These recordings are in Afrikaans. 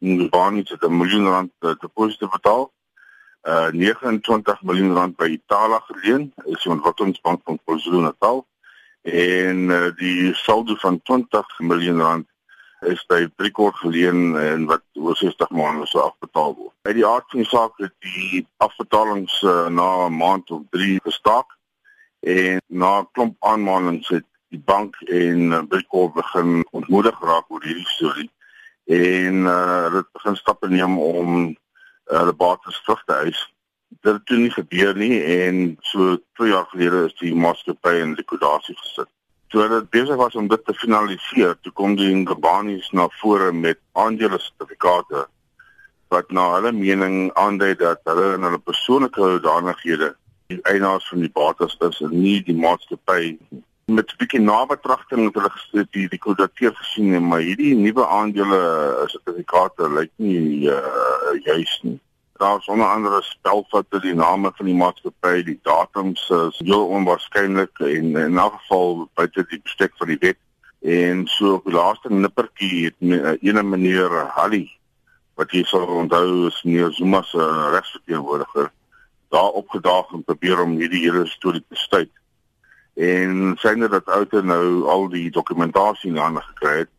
Ngubani het 'n miljoen rand uh, deposito betaal. Uh 29 miljoen rand by Italia geleen, is die ontwikkelingsbank van KwaZulu-Natal en uh, die saldo van 20 miljoen rand is by Bricor geleen en wat oor 60 maande sou afbetaal word. Uit die aard van die saak het die afbetalings uh, na 'n maand of 3 gestaak en na 'n klomp aanmalings het die bank en uh, Bricor begin ontmoedig raak oor hierdie storie en uh, hulle het begin stappe neem om hulle uh, bates terug te eis. Dit het nie gebeur nie en so 2 jaar gelede is die maatskappy in likwidasie gesit toe hulle besig was om dit te finaliseer, toe kom die Ngabanis na vore met aandele sertifikate wat na hulle mening aandui dat hulle in hulle persoonlike hoedanighede die eienaars van die bates is en nie die maatskappy met 'n bietjie nabetragting het hulle gesê die die kodateer gesien en maar hierdie nuwe aandele sertifikate lyk nie uh, juis nie daar sonder andere spelvatte die name van die maatskappy, die datums is heel onwaarskynlik en in elk geval buite die bestek van die wet. En so op die laaste nippertjie het eh, ene meneer Halli wat jy sal onthou is meneer Zuma se regsverteenwoordiger daar opgedaag en probeer om hierdie hele storie te stuit. En syne dat ouer nou al die dokumentasie in hande gekry het,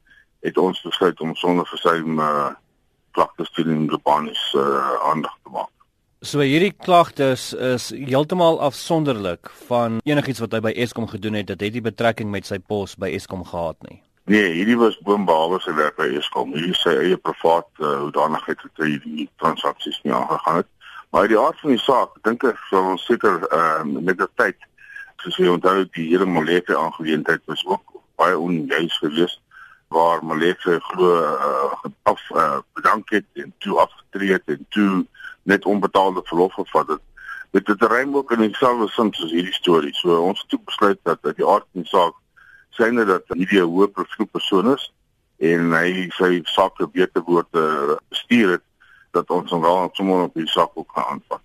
het ons besluit om sonder versuim uh, klagtes teen die Japanis uh, aandag te maak. So hierdie klagtes is heeltemal afsonderlik van enigiets wat hy by Eskom gedoen het, dit het nie betrekking met sy pos by Eskom gehad nie. Nee, hierdie was boonbehalwe sy werk by Eskom. Hierdie sy eie privaat uh, hoedanigheid het hy die transaksies nie aangegaan het. Maar die aard van die saak, dink ek sou ons seker uh, met die tyd soos jy onthou die hele Moleke aangeleentheid was ook baie onjuis geweest waar Maleke glo uh, af uh, bedank het en toe afgetree het en toe net onbetaalde verlof gevat het. Dit het reim ook in dieselfde sin soos hierdie storie. So ons het toe besluit dat uit die aard van die saak syne dat hierdie 'n hoë profiel persoon is en hy sy saak beter word bestuur het dat ons dan wel sommer op die saak ook gaan aanvat.